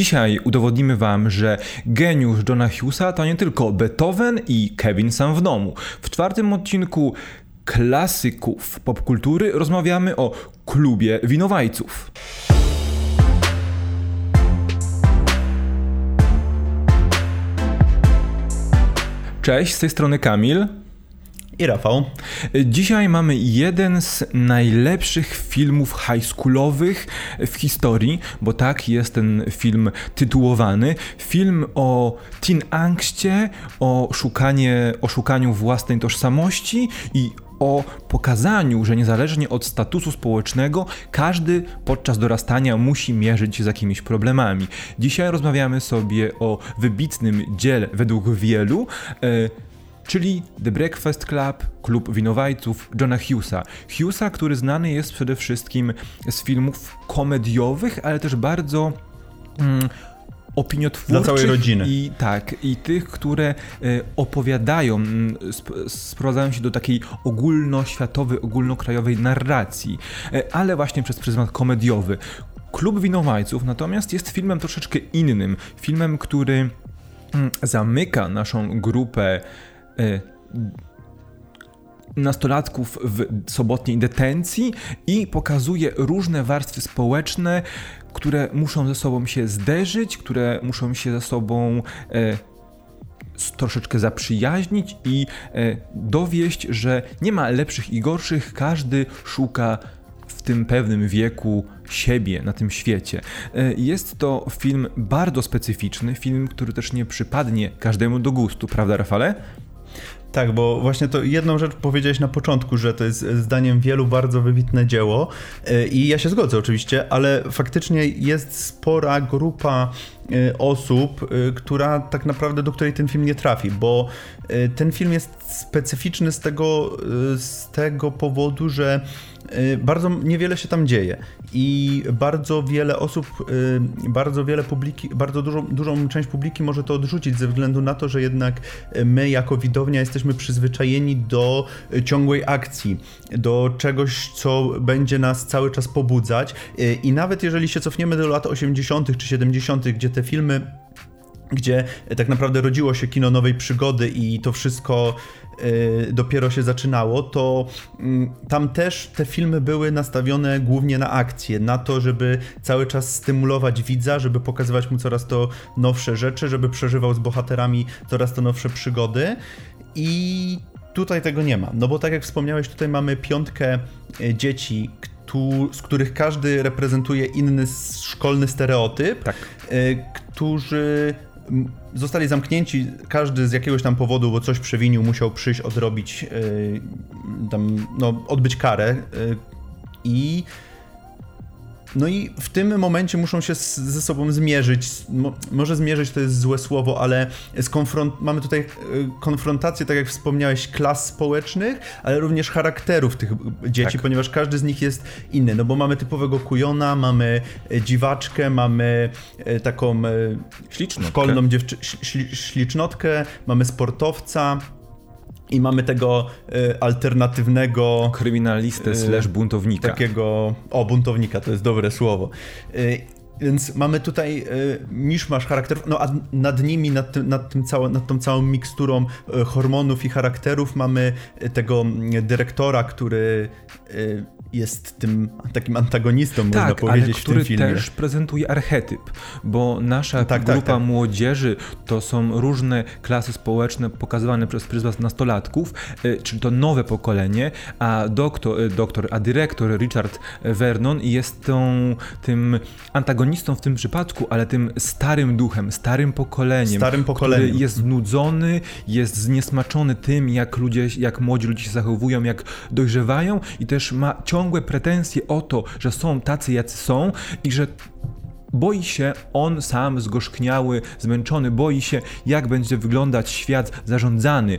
Dzisiaj udowodnimy Wam, że geniusz Johna Hughesa to nie tylko Beethoven i Kevin sam w domu. W czwartym odcinku klasyków popkultury rozmawiamy o klubie winowajców. Cześć, z tej strony Kamil. I Rafał. Dzisiaj mamy jeden z najlepszych filmów high schoolowych w historii, bo tak jest ten film tytułowany. Film o teen angście, o, szukanie, o szukaniu własnej tożsamości i o pokazaniu, że niezależnie od statusu społecznego, każdy podczas dorastania musi mierzyć się z jakimiś problemami. Dzisiaj rozmawiamy sobie o wybitnym dziele według wielu. E, czyli The Breakfast Club, klub winowajców Johna Hughesa. Hughesa, który znany jest przede wszystkim z filmów komediowych, ale też bardzo mm, opiniotwórczych. Dla całej rodziny. I tak, i tych, które e, opowiadają, sp sprowadzają się do takiej ogólnoświatowej, ogólnokrajowej narracji, e, ale właśnie przez pryzmat komediowy. Klub Winowajców natomiast jest filmem troszeczkę innym. Filmem, który mm, zamyka naszą grupę nastolatków w sobotniej detencji i pokazuje różne warstwy społeczne, które muszą ze sobą się zderzyć, które muszą się ze sobą e, troszeczkę zaprzyjaźnić i e, dowieść, że nie ma lepszych i gorszych, każdy szuka w tym pewnym wieku siebie na tym świecie. Jest to film bardzo specyficzny, film, który też nie przypadnie każdemu do gustu, prawda Rafale? Tak, bo właśnie to jedną rzecz powiedziałeś na początku, że to jest zdaniem wielu bardzo wybitne dzieło. E, i ja się zgodzę oczywiście, ale faktycznie jest spora grupa e, osób, e, która tak naprawdę do której ten film nie trafi, bo ten film jest specyficzny z tego, z tego powodu, że bardzo niewiele się tam dzieje i bardzo wiele osób, bardzo wiele publiki, bardzo dużą, dużą część publiki może to odrzucić ze względu na to, że jednak my jako widownia jesteśmy przyzwyczajeni do ciągłej akcji, do czegoś, co będzie nas cały czas pobudzać i nawet jeżeli się cofniemy do lat 80. czy 70., gdzie te filmy gdzie tak naprawdę rodziło się kino nowej przygody i to wszystko y, dopiero się zaczynało, to mm, tam też te filmy były nastawione głównie na akcję, na to, żeby cały czas stymulować widza, żeby pokazywać mu coraz to nowsze rzeczy, żeby przeżywał z bohaterami coraz to nowsze przygody i tutaj tego nie ma. No bo tak jak wspomniałeś, tutaj mamy piątkę y, dzieci, z których każdy reprezentuje inny szkolny stereotyp, tak. Y, którzy zostali zamknięci, każdy z jakiegoś tam powodu, bo coś przewinił, musiał przyjść, odrobić, yy, tam, no, odbyć karę yy, i no i w tym momencie muszą się z, ze sobą zmierzyć. Mo, może zmierzyć to jest złe słowo, ale mamy tutaj e, konfrontację, tak jak wspomniałeś, klas społecznych, ale również charakterów tych dzieci, tak. ponieważ każdy z nich jest inny. No bo mamy typowego kujona, mamy e, dziwaczkę, mamy e, taką ślicznotkę. szkolną dziewczy- ślicznotkę, mamy sportowca i mamy tego y, alternatywnego. Kryminalistę y, slash buntownika. Takiego. O, buntownika to jest dobre słowo. Y, więc mamy tutaj y, miszmasz charakterów, no a nad nimi, nad, tym, nad, tym całą, nad tą całą miksturą y, hormonów i charakterów mamy tego mm, dyrektora, który y, jest tym takim antagonistą, tak, można powiedzieć, ale który w tym filmie. też prezentuje archetyp, bo nasza tak, tak grupa tak, młodzieży to są różne klasy społeczne pokazywane przez pryzmat nastolatków, y, czyli to nowe pokolenie, a doktor, y, doktor, a dyrektor Richard Vernon jest tą, tym antagonistą w tym przypadku, ale tym starym duchem, starym pokoleniem, starym pokoleniem. który jest znudzony, jest zniesmaczony tym, jak ludzie, jak młodzi ludzie się zachowują, jak dojrzewają i też ma ciągle ciągłe pretensje o to, że są tacy, jacy są i że Boi się on sam, zgorzkniały, zmęczony, boi się, jak będzie wyglądać świat zarządzany,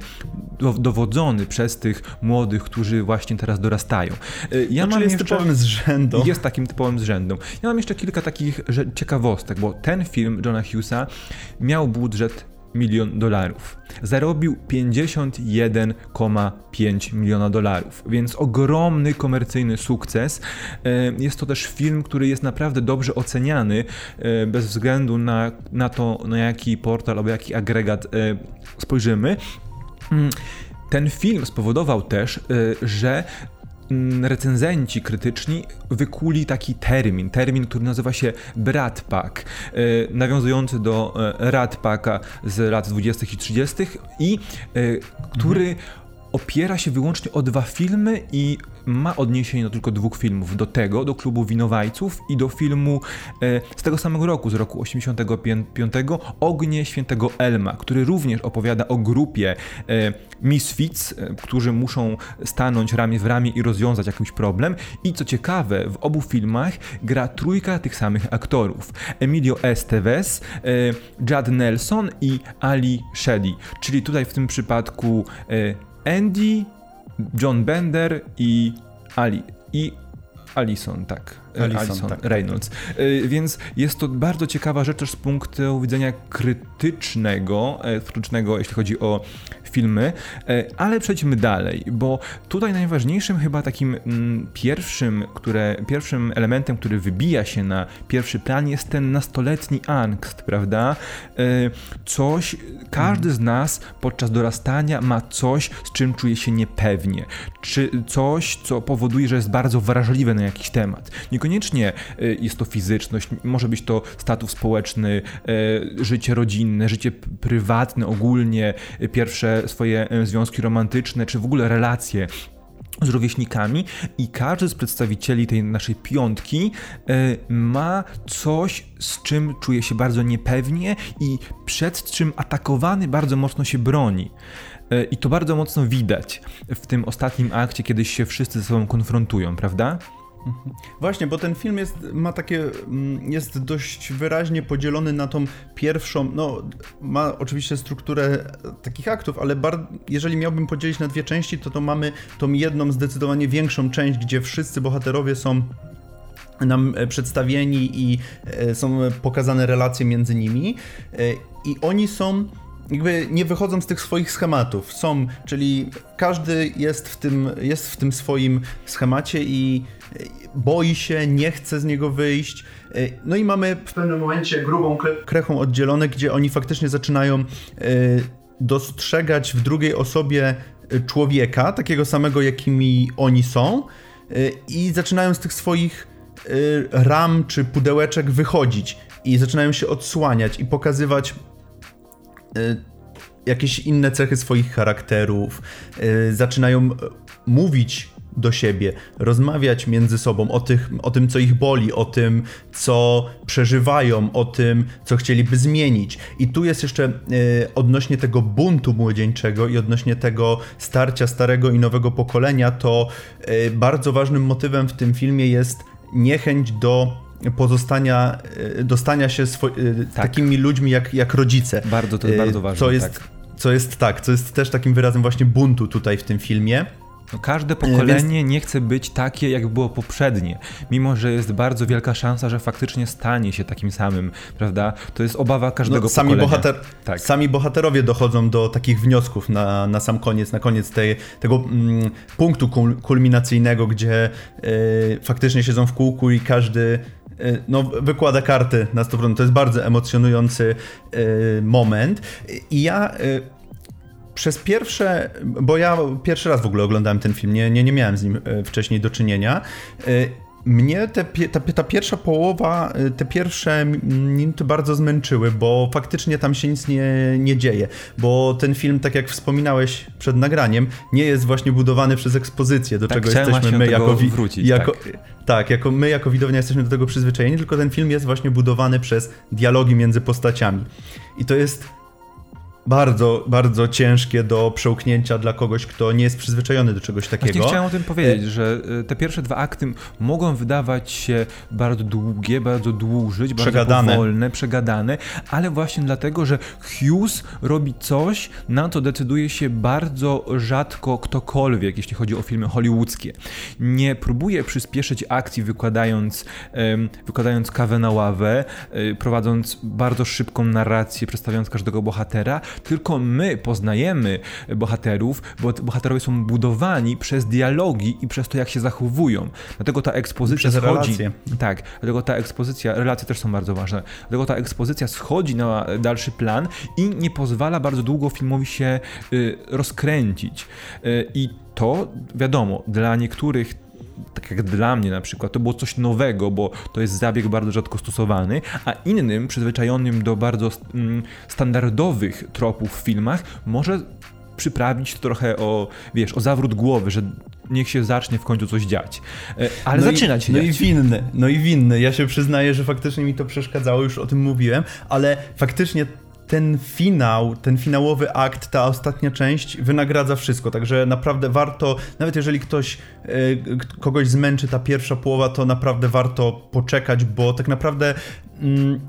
dowodzony przez tych młodych, którzy właśnie teraz dorastają. Y, ja no, mam jest jeszcze, typowym zrzędą. Jest takim typowym zrzędą. Ja mam jeszcze kilka takich ciekawostek, bo ten film Johna Hughesa miał budżet milion dolarów. Zarobił 51,5 miliona dolarów, więc ogromny komercyjny sukces. E, jest to też film, który jest naprawdę dobrze oceniany, e, bez względu na, na to, na jaki portal albo jaki agregat e, spojrzymy. Mm, ten film spowodował też, że recenzenci krytyczni wykuli taki termin, termin, który nazywa się Brat Pack, e, nawiązujący do e, Rat Packa z lat 20. i 30. i e, który mhm. opiera się wyłącznie o dwa filmy i ma odniesienie do tylko dwóch filmów. Do tego, do klubu winowajców i do filmu e, z tego samego roku, z roku 85, Ognie Świętego Elma, który również opowiada o grupie e, misfits, e, którzy muszą stanąć ramię w ramię i rozwiązać jakiś problem. I co ciekawe, w obu filmach gra trójka tych samych aktorów. Emilio Estevez, e, Judd Nelson i Ali Sheddy. Czyli tutaj w tym przypadku e, Andy John Bender i Ali. I Alison, tak. E, Alison, Alison tak, Reynolds. Tak, tak. Więc jest to bardzo ciekawa rzecz też z punktu widzenia krytycznego, e, krytycznego jeśli chodzi o filmy, e, ale przejdźmy dalej, bo tutaj najważniejszym chyba takim mm, pierwszym, które, pierwszym elementem, który wybija się na pierwszy plan jest ten nastoletni angst, prawda? Coś, każdy z nas podczas dorastania ma coś, z czym czuje się niepewnie, czy coś, co powoduje, że jest bardzo wrażliwe na jakiś temat. Niekoniecznie y, jest to fizyczność, może być to status społeczny, y, życie rodzinne, życie prywatne ogólnie, y, pierwsze swoje związki romantyczne, czy w ogóle relacje z rówieśnikami i każdy z przedstawicieli tej naszej piątki ma coś, z czym czuje się bardzo niepewnie i przed czym atakowany bardzo mocno się broni. I to bardzo mocno widać w tym ostatnim akcie, kiedy się wszyscy ze sobą konfrontują, prawda? Właśnie, bo ten film jest, ma takie, mm, jest dość wyraźnie podzielony na tą pierwszą, no ma oczywiście strukturę takich aktów, ale bar, jeżeli miałbym podzielić na dwie części, to to mamy tą jedną zdecydowanie większą część, gdzie wszyscy bohaterowie są nam e, przedstawieni i e, są pokazane relacje między nimi e, i oni są jakby nie wychodzą z tych swoich schematów. Są, czyli każdy jest w tym, jest w tym swoim schemacie i boi się, nie chce z niego wyjść. No i mamy w pewnym momencie grubą krechą oddzielone, gdzie oni faktycznie zaczynają e, dostrzegać w drugiej osobie e, człowieka, takiego samego, jakimi oni są, e, i zaczynają z tych swoich ram czy pudełeczek wychodzić i zaczynają się odsłaniać i pokazywać jakieś inne cechy swoich charakterów, zaczynają mówić do siebie, rozmawiać między sobą o, tych, o tym, co ich boli, o tym, co przeżywają, o tym, co chcieliby zmienić. I tu jest jeszcze y, odnośnie tego buntu młodzieńczego i odnośnie tego starcia starego i nowego pokolenia, to y, bardzo ważnym motywem w tym filmie jest niechęć do pozostania, y, dostania się tak. takimi ludźmi jak, jak rodzice. Bardzo, to jest bardzo ważne. Co jest, tak. co jest tak, co jest też takim wyrazem właśnie buntu tutaj w tym filmie. No każde pokolenie Więc... nie chce być takie, jak było poprzednie, mimo że jest bardzo wielka szansa, że faktycznie stanie się takim samym, prawda? To jest obawa każdego no, sami pokolenia. Bohater... Tak. Sami bohaterowie dochodzą do takich wniosków na, na sam koniec, na koniec tej, tego mm, punktu kulminacyjnego, gdzie y, faktycznie siedzą w kółku i każdy no, wykłada karty na 100%. To jest bardzo emocjonujący y, moment. I ja przez pierwsze, bo ja pierwszy raz w ogóle oglądałem ten film, nie, nie, nie miałem z nim wcześniej do czynienia. Mnie te, ta, ta, pierwsza połowa, e, te pierwsze minuty bardzo zmęczyły, bo faktycznie tam się nic nie, nie dzieje. Bo ten film, tak jak wspominałeś przed nagraniem, nie jest właśnie budowany przez ekspozycję, do tak, czego jesteśmy my jako, wrócić, jako tak. tak, jako my jako widownia jesteśmy do tego przyzwyczajeni, tylko ten film jest właśnie budowany przez dialogi między postaciami. I to jest bardzo, bardzo ciężkie do przełknięcia dla kogoś, kto nie jest przyzwyczajony do czegoś takiego. Właśnie chciałem o tym powiedzieć, że e, te pierwsze dwa akty mogą wydawać się bardzo długie, bardzo dłużyć, przegadane. bardzo powolne, przegadane, ale właśnie dlatego, że Hughes robi coś, na co decyduje się bardzo rzadko ktokolwiek, jeśli chodzi o filmy hollywoodzkie. Nie próbuje przyspieszyć akcji wykładając, wykładając kawę na ławę, e, prowadząc bardzo szybką narrację, przedstawiając każdego bohatera, tylko my poznajemy bohaterów, bo bohaterowie są budowani przez dialogi i przez to, jak się zachowują. Dlatego ta ekspozycja przez schodzi. Relacje. Tak, dlatego ta ekspozycja, relacje też są bardzo ważne. Dlatego ta ekspozycja schodzi na dalszy plan i nie pozwala bardzo długo filmowi się y, rozkręcić. Y, I to wiadomo, dla niektórych tak jak dla mnie na przykład, to było coś nowego, bo to jest zabieg bardzo rzadko stosowany, a innym, przyzwyczajonym do bardzo mm, standardowych tropów w filmach, może przyprawić trochę o, wiesz, o zawrót głowy, że niech się zacznie w końcu coś dziać. E, ale no zaczyna się No dziać. i winny, no i winny. Ja się przyznaję, że faktycznie mi to przeszkadzało, już o tym mówiłem, ale faktycznie ten finał, ten finałowy akt, ta ostatnia część wynagradza wszystko, także naprawdę warto, nawet jeżeli ktoś, e, kogoś zmęczy ta pierwsza połowa, to naprawdę warto poczekać, bo tak naprawdę mm,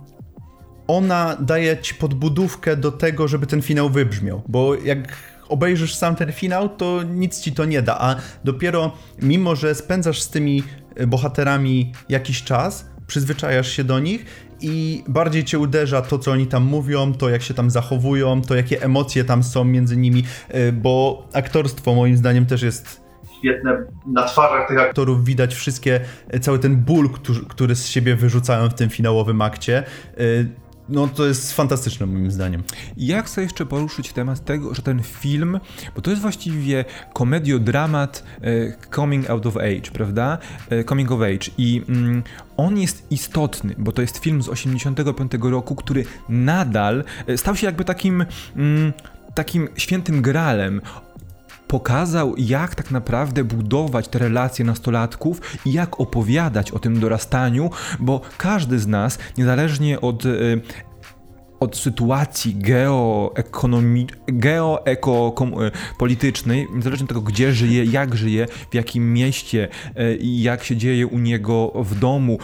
ona daje ci podbudówkę do tego, żeby ten finał wybrzmiał, bo jak obejrzysz sam ten finał, to nic ci to nie da, a dopiero mimo, że spędzasz z tymi e, bohaterami jakiś czas, przyzwyczajasz się do nich i bardziej cię uderza to, co oni tam mówią, to jak się tam zachowują, to jakie emocje tam są między nimi, e, bo aktorstwo moim zdaniem też jest świetne. Na twarzach tych aktorów widać wszystkie, e, cały ten ból, który, który z siebie wyrzucają w tym finałowym akcie. No to jest fantastyczne moim zdaniem. Ja chcę jeszcze poruszyć temat tego, że ten film, bo to jest właściwie komediodramat e, coming out of age, prawda? E, coming of age i mm, on jest istotny, bo to jest film z 85 roku, który nadal e, stał się jakby takim mm, takim świętym gralem pokazał, jak tak naprawdę budować te relacje nastolatków i jak opowiadać o tym dorastaniu, bo każdy z nas, niezależnie od y, od sytuacji geoekonomii, geoeko-politycznej, niezależnie od tego, gdzie żyje, jak żyje, w jakim mieście y, i jak się dzieje u niego w domu,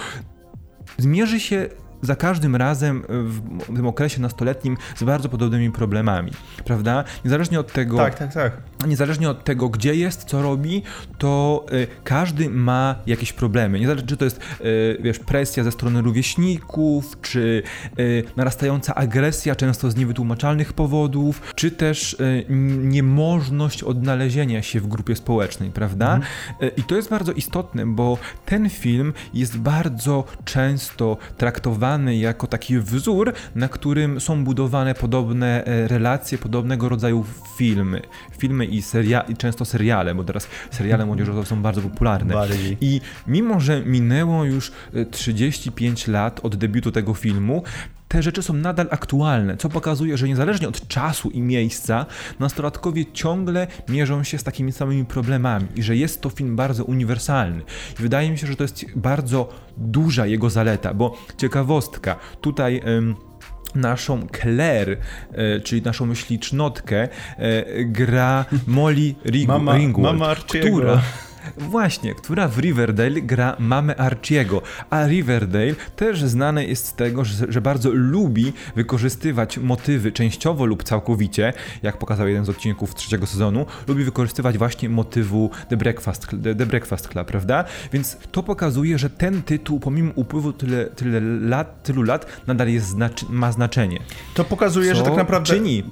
zmierzy się za każdym razem w tym okresie nastoletnim z bardzo podobnymi problemami, prawda? Niezależnie od tego. Tak, tak, tak. Niezależnie od tego, gdzie jest, co robi, to y, każdy ma jakieś problemy. Niezależnie, czy to jest, y, wiesz, presja ze strony rówieśników, czy y, narastająca agresja, często z niewytłumaczalnych powodów, czy też y, niemożność odnalezienia się w grupie społecznej, prawda? Y, I to jest bardzo istotne, bo ten film jest bardzo często traktowany jako taki wzór, na którym są budowane podobne e, relacje, podobnego rodzaju filmy. Filmy i, seria i często seriale, bo teraz seriale młodzieżowe są bardzo popularne. Bardziej. I mimo, że minęło już 35 e, lat od debiutu tego filmu, te rzeczy są nadal aktualne, co pokazuje, że niezależnie od czasu i miejsca, nastolatkowie ciągle mierzą się z takimi samymi problemami i że jest to film bardzo uniwersalny. I wydaje mi się, że to jest bardzo duża jego zaleta, bo ciekawostka, tutaj. Ym, naszą Claire, e, czyli naszą ślicznotkę, e, gra Molly Ring mama, Ringwald, mama która Właśnie, która w Riverdale gra mamę Archiego, a Riverdale też znane jest z tego, że, że, bardzo lubi wykorzystywać motywy częściowo lub całkowicie, jak pokazał jeden z odcinków trzeciego sezonu, lubi wykorzystywać właśnie motywu The Breakfast, The Breakfast Club, prawda? Więc to pokazuje, że ten tytuł pomimo upływu tyle, tyle lat, tylu lat nadal jest znaczy, ma znaczenie. To pokazuje, Co że tak naprawdę... czyni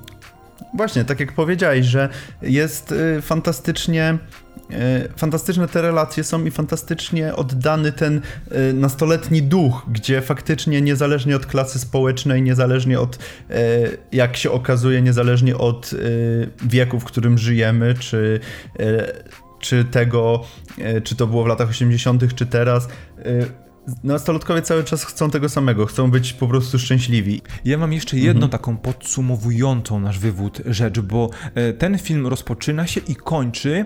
Właśnie, tak jak powiedziałeś, że jest y, fantastycznie fantastyczne te relacje są i fantastycznie oddany ten e, nastoletni duch, gdzie faktycznie niezależnie od klasy społecznej, niezależnie od, e, jak się okazuje, niezależnie od wieku, w którym żyjemy, czy, czy tego, czy to było w latach 80., czy teraz, Nastolatkowie cały czas chcą tego samego, chcą być po prostu szczęśliwi. Ja mam jeszcze jedną mhm. taką podsumowującą nasz wywód rzecz, bo ten film rozpoczyna się i kończy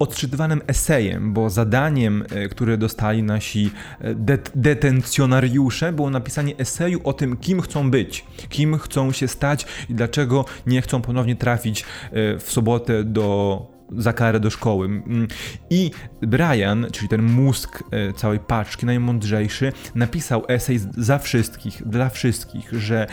odczytywanym esejem, bo zadaniem, e, które dostali nasi e, det detencjonariusze, było napisanie eseju o tym, kim chcą być, kim chcą się stać i dlaczego nie chcą ponownie trafić w sobotę do za karę do szkoły. Mm, I Brian, czyli ten mózg całej paczki, najmądrzejszy, napisał esej za wszystkich, dla wszystkich, że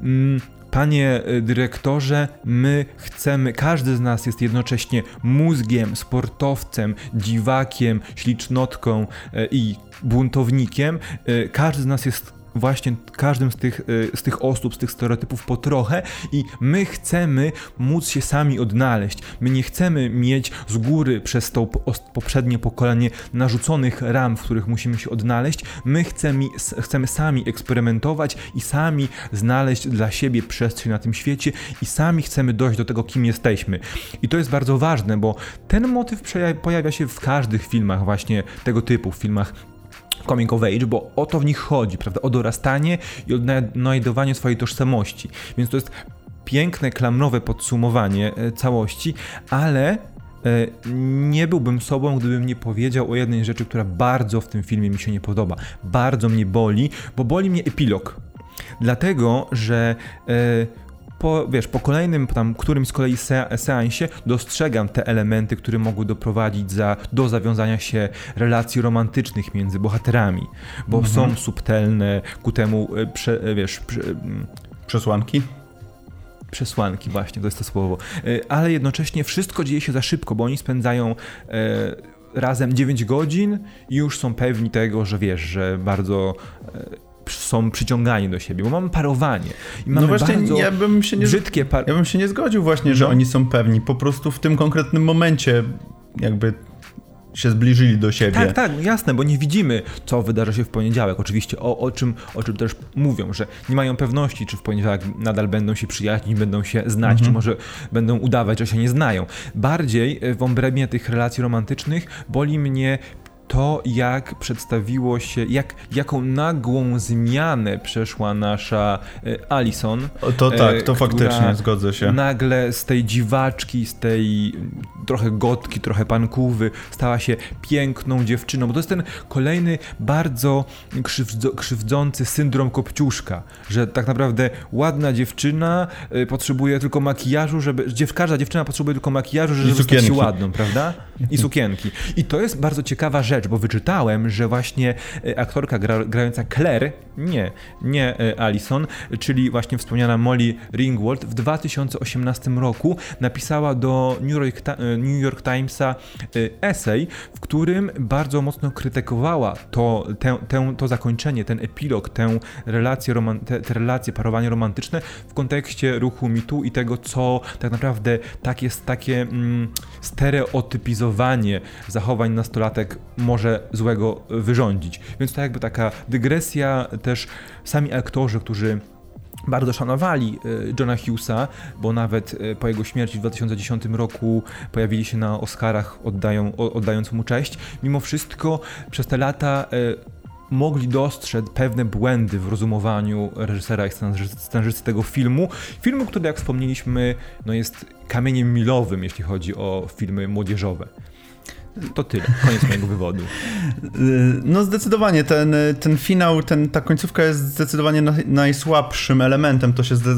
mm, Panie y, dyrektorze, my chcemy, każdy z nas jest jednocześnie mózgiem, sportowcem, dziwakiem, ślicznotką y, i buntownikiem. Y, każdy z nas jest właśnie każdym z tych, y, z tych osób, z tych stereotypów po trochę i my chcemy móc się sami odnaleźć. My nie chcemy mieć z góry przez to poprzednie pokolenie narzuconych ram, w których musimy się odnaleźć. My chcemy, chcemy sami eksperymentować i sami znaleźć dla siebie przestrzeń na tym świecie i sami chcemy dojść do tego, kim jesteśmy. I to jest bardzo ważne, bo ten motyw pojawia się w każdych filmach właśnie tego typu, w filmach coming of age, bo o to w nich chodzi, prawda? O dorastanie i odnajdowanie swojej tożsamości. Więc to jest piękne, klamrowe podsumowanie e, całości, ale e, nie byłbym sobą, gdybym nie powiedział o jednej rzeczy, która bardzo w tym filmie mi się nie podoba. Bardzo mnie boli, bo boli mnie epilog. Dlatego, że e, po, wiesz, po kolejnym tam którymś z kolei se seansie dostrzegam te elementy, które mogły doprowadzić za, do zawiązania się relacji romantycznych między bohaterami, bo mhm. są subtelne ku temu, e, prze, e, wiesz, prze, przesłanki przesłanki, właśnie to jest to słowo. E, ale jednocześnie wszystko dzieje się za szybko, bo oni spędzają razem 9 godzin i już są pewni tego, że wiesz, że bardzo są przyciągani do siebie, bo mamy parowanie. I mamy no właśnie, ja bym się nie, brzydkie par... Ja bym się nie zgodził właśnie, że no. oni są pewni. Po prostu w tym konkretnym momencie jakby się zbliżyli do siebie. Tak, tak, jasne, bo nie widzimy, co wydarzy się w poniedziałek. Oczywiście o, o, czym, o czym też mówią, że nie mają pewności, czy w poniedziałek nadal będą się przyjaźnić, będą się znać, mhm. czy może będą udawać, że się nie znają. Bardziej w obrębie tych relacji romantycznych boli mnie to, jak przedstawiło się, jak, jaką nagłą zmianę przeszła nasza e, Alison. To tak, to faktycznie, zgodzę się. Nagle z tej dziwaczki, z tej trochę gotki, trochę pankówy, stała się piękną dziewczyną, bo to jest ten kolejny bardzo krzywdzo, krzywdzący syndrom Kopciuszka, że tak naprawdę ładna dziewczyna y, potrzebuje tylko makijażu, żeby, każda dziewczyna potrzebuje tylko makijażu, żeby stać się ładną, prawda? I sukienki. I to jest bardzo ciekawa rzecz, bo wyczytałem, że właśnie y, aktorka gra, grająca Claire, nie, nie y, Alison, czyli właśnie wspomniana Molly Ringwald w 2018 roku napisała do New York, New York Timesa esej, w którym bardzo mocno krytykowała to, te, te, to zakończenie, ten epilog, tę relację, te, te relacje, parowanie romantyczne w kontekście ruchu mitu i tego, co tak naprawdę tak jest takie mm, stereotypizowanie zachowań nastolatek może złego wyrządzić. Więc to jakby taka dygresja też sami aktorzy, którzy bardzo szanowali e, Johna Hughesa, bo nawet e, po jego śmierci w 2010 roku pojawili się na Oscarach, oddają, oddając mu cześć. Mimo wszystko przez te lata e, mogli dostrzec pewne błędy w rozumowaniu reżysera i scenarzysty tego filmu. Filmu, który jak wspomnieliśmy, no jest kamieniem milowym, jeśli chodzi o filmy młodzieżowe. To tyle, koniec mojego wywodu. No zdecydowanie, ten, ten finał, ten, ta końcówka jest zdecydowanie najsłabszym elementem, to się zde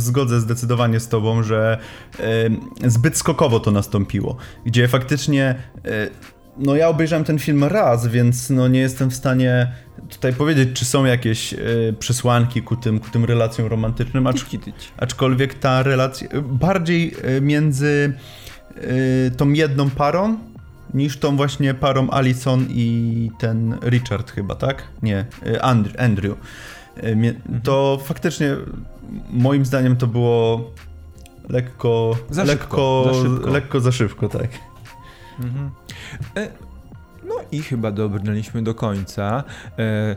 zgodzę zdecydowanie z tobą, że e, zbyt skokowo to nastąpiło, gdzie faktycznie e, no ja obejrzałem ten film raz, więc no nie jestem w stanie tutaj powiedzieć, czy są jakieś e, przesłanki ku tym, ku tym relacjom romantycznym, acz, aczkolwiek ta relacja bardziej między tą jedną parą, niż tą właśnie parą Alison i ten Richard chyba, tak? Nie, y, Andrew. Y, to mhm. faktycznie moim zdaniem to było lekko za lekko, szybko, za szybko. lekko za szybko, tak. Mhm. E, no i chyba dobrnęliśmy do końca. E,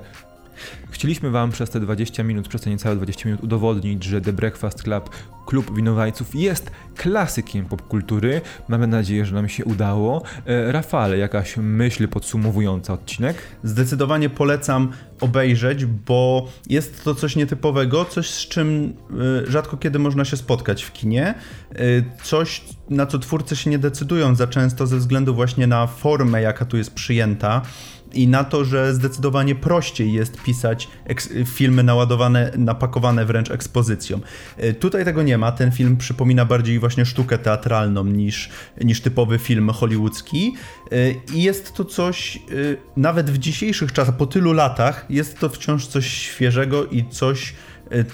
Chcieliśmy Wam przez te 20 minut, przez te niecałe 20 minut udowodnić, że The Breakfast Club, klub winowajców, jest klasykiem popkultury. Mamy nadzieję, że nam się udało. E, Rafale, jakaś myśl podsumowująca odcinek? Zdecydowanie polecam obejrzeć, bo jest to coś nietypowego, coś z czym y, rzadko kiedy można się spotkać w kinie. Y, coś, na co twórcy się nie decydują za często ze względu właśnie na formę, jaka tu jest przyjęta i na to, że zdecydowanie prościej jest pisać filmy naładowane, napakowane wręcz ekspozycją. Tutaj tego nie ma. Ten film przypomina bardziej właśnie sztukę teatralną niż, niż typowy film hollywoodzki. I jest to coś, nawet w dzisiejszych czasach, po tylu latach, jest to wciąż coś świeżego i coś,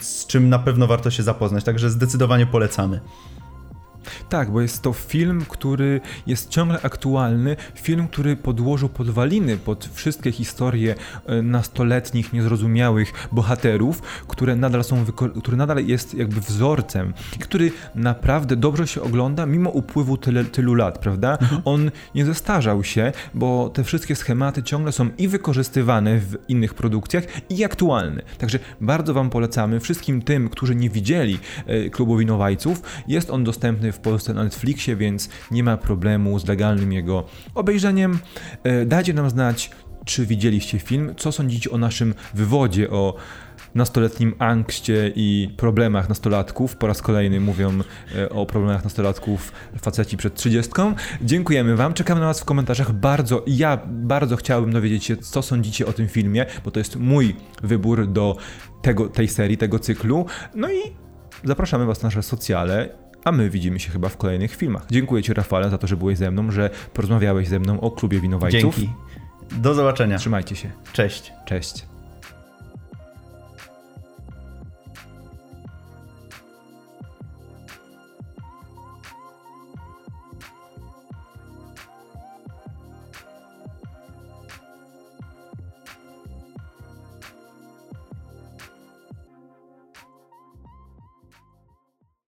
z czym na pewno warto się zapoznać. Także zdecydowanie polecamy. Tak, bo jest to film, który jest ciągle aktualny, film, który podłożył podwaliny pod wszystkie historie e, nastoletnich, niezrozumiałych bohaterów, które nadal są, który nadal jest jakby wzorcem, który naprawdę dobrze się ogląda mimo upływu tyle, tylu lat, prawda? Mhm. On nie zestarzał się, bo te wszystkie schematy ciągle są i wykorzystywane w innych produkcjach i aktualne. Także bardzo Wam polecamy wszystkim tym, którzy nie widzieli e, Klubu Winowajców, jest on dostępny w Polsce na Netflixie, więc nie ma problemu z legalnym jego obejrzeniem. E, dajcie nam znać, czy widzieliście film, co sądzicie o naszym wywodzie, o nastoletnim angście i problemach nastolatków. Po raz kolejny mówią e, o problemach nastolatków faceci przed trzydziestką. Dziękujemy Wam, czekamy na Was w komentarzach. Bardzo, ja bardzo chciałbym dowiedzieć się, co sądzicie o tym filmie, bo to jest mój wybór do tego, tej serii, tego cyklu. No i zapraszamy Was na nasze socjale a my widzimy się chyba w kolejnych filmach. Dziękuję Ci, Rafale, za to, że byłeś ze mną, że porozmawiałeś ze mną o klubie winowajców. Dzięki. Do zobaczenia. Trzymajcie się. Cześć. Cześć.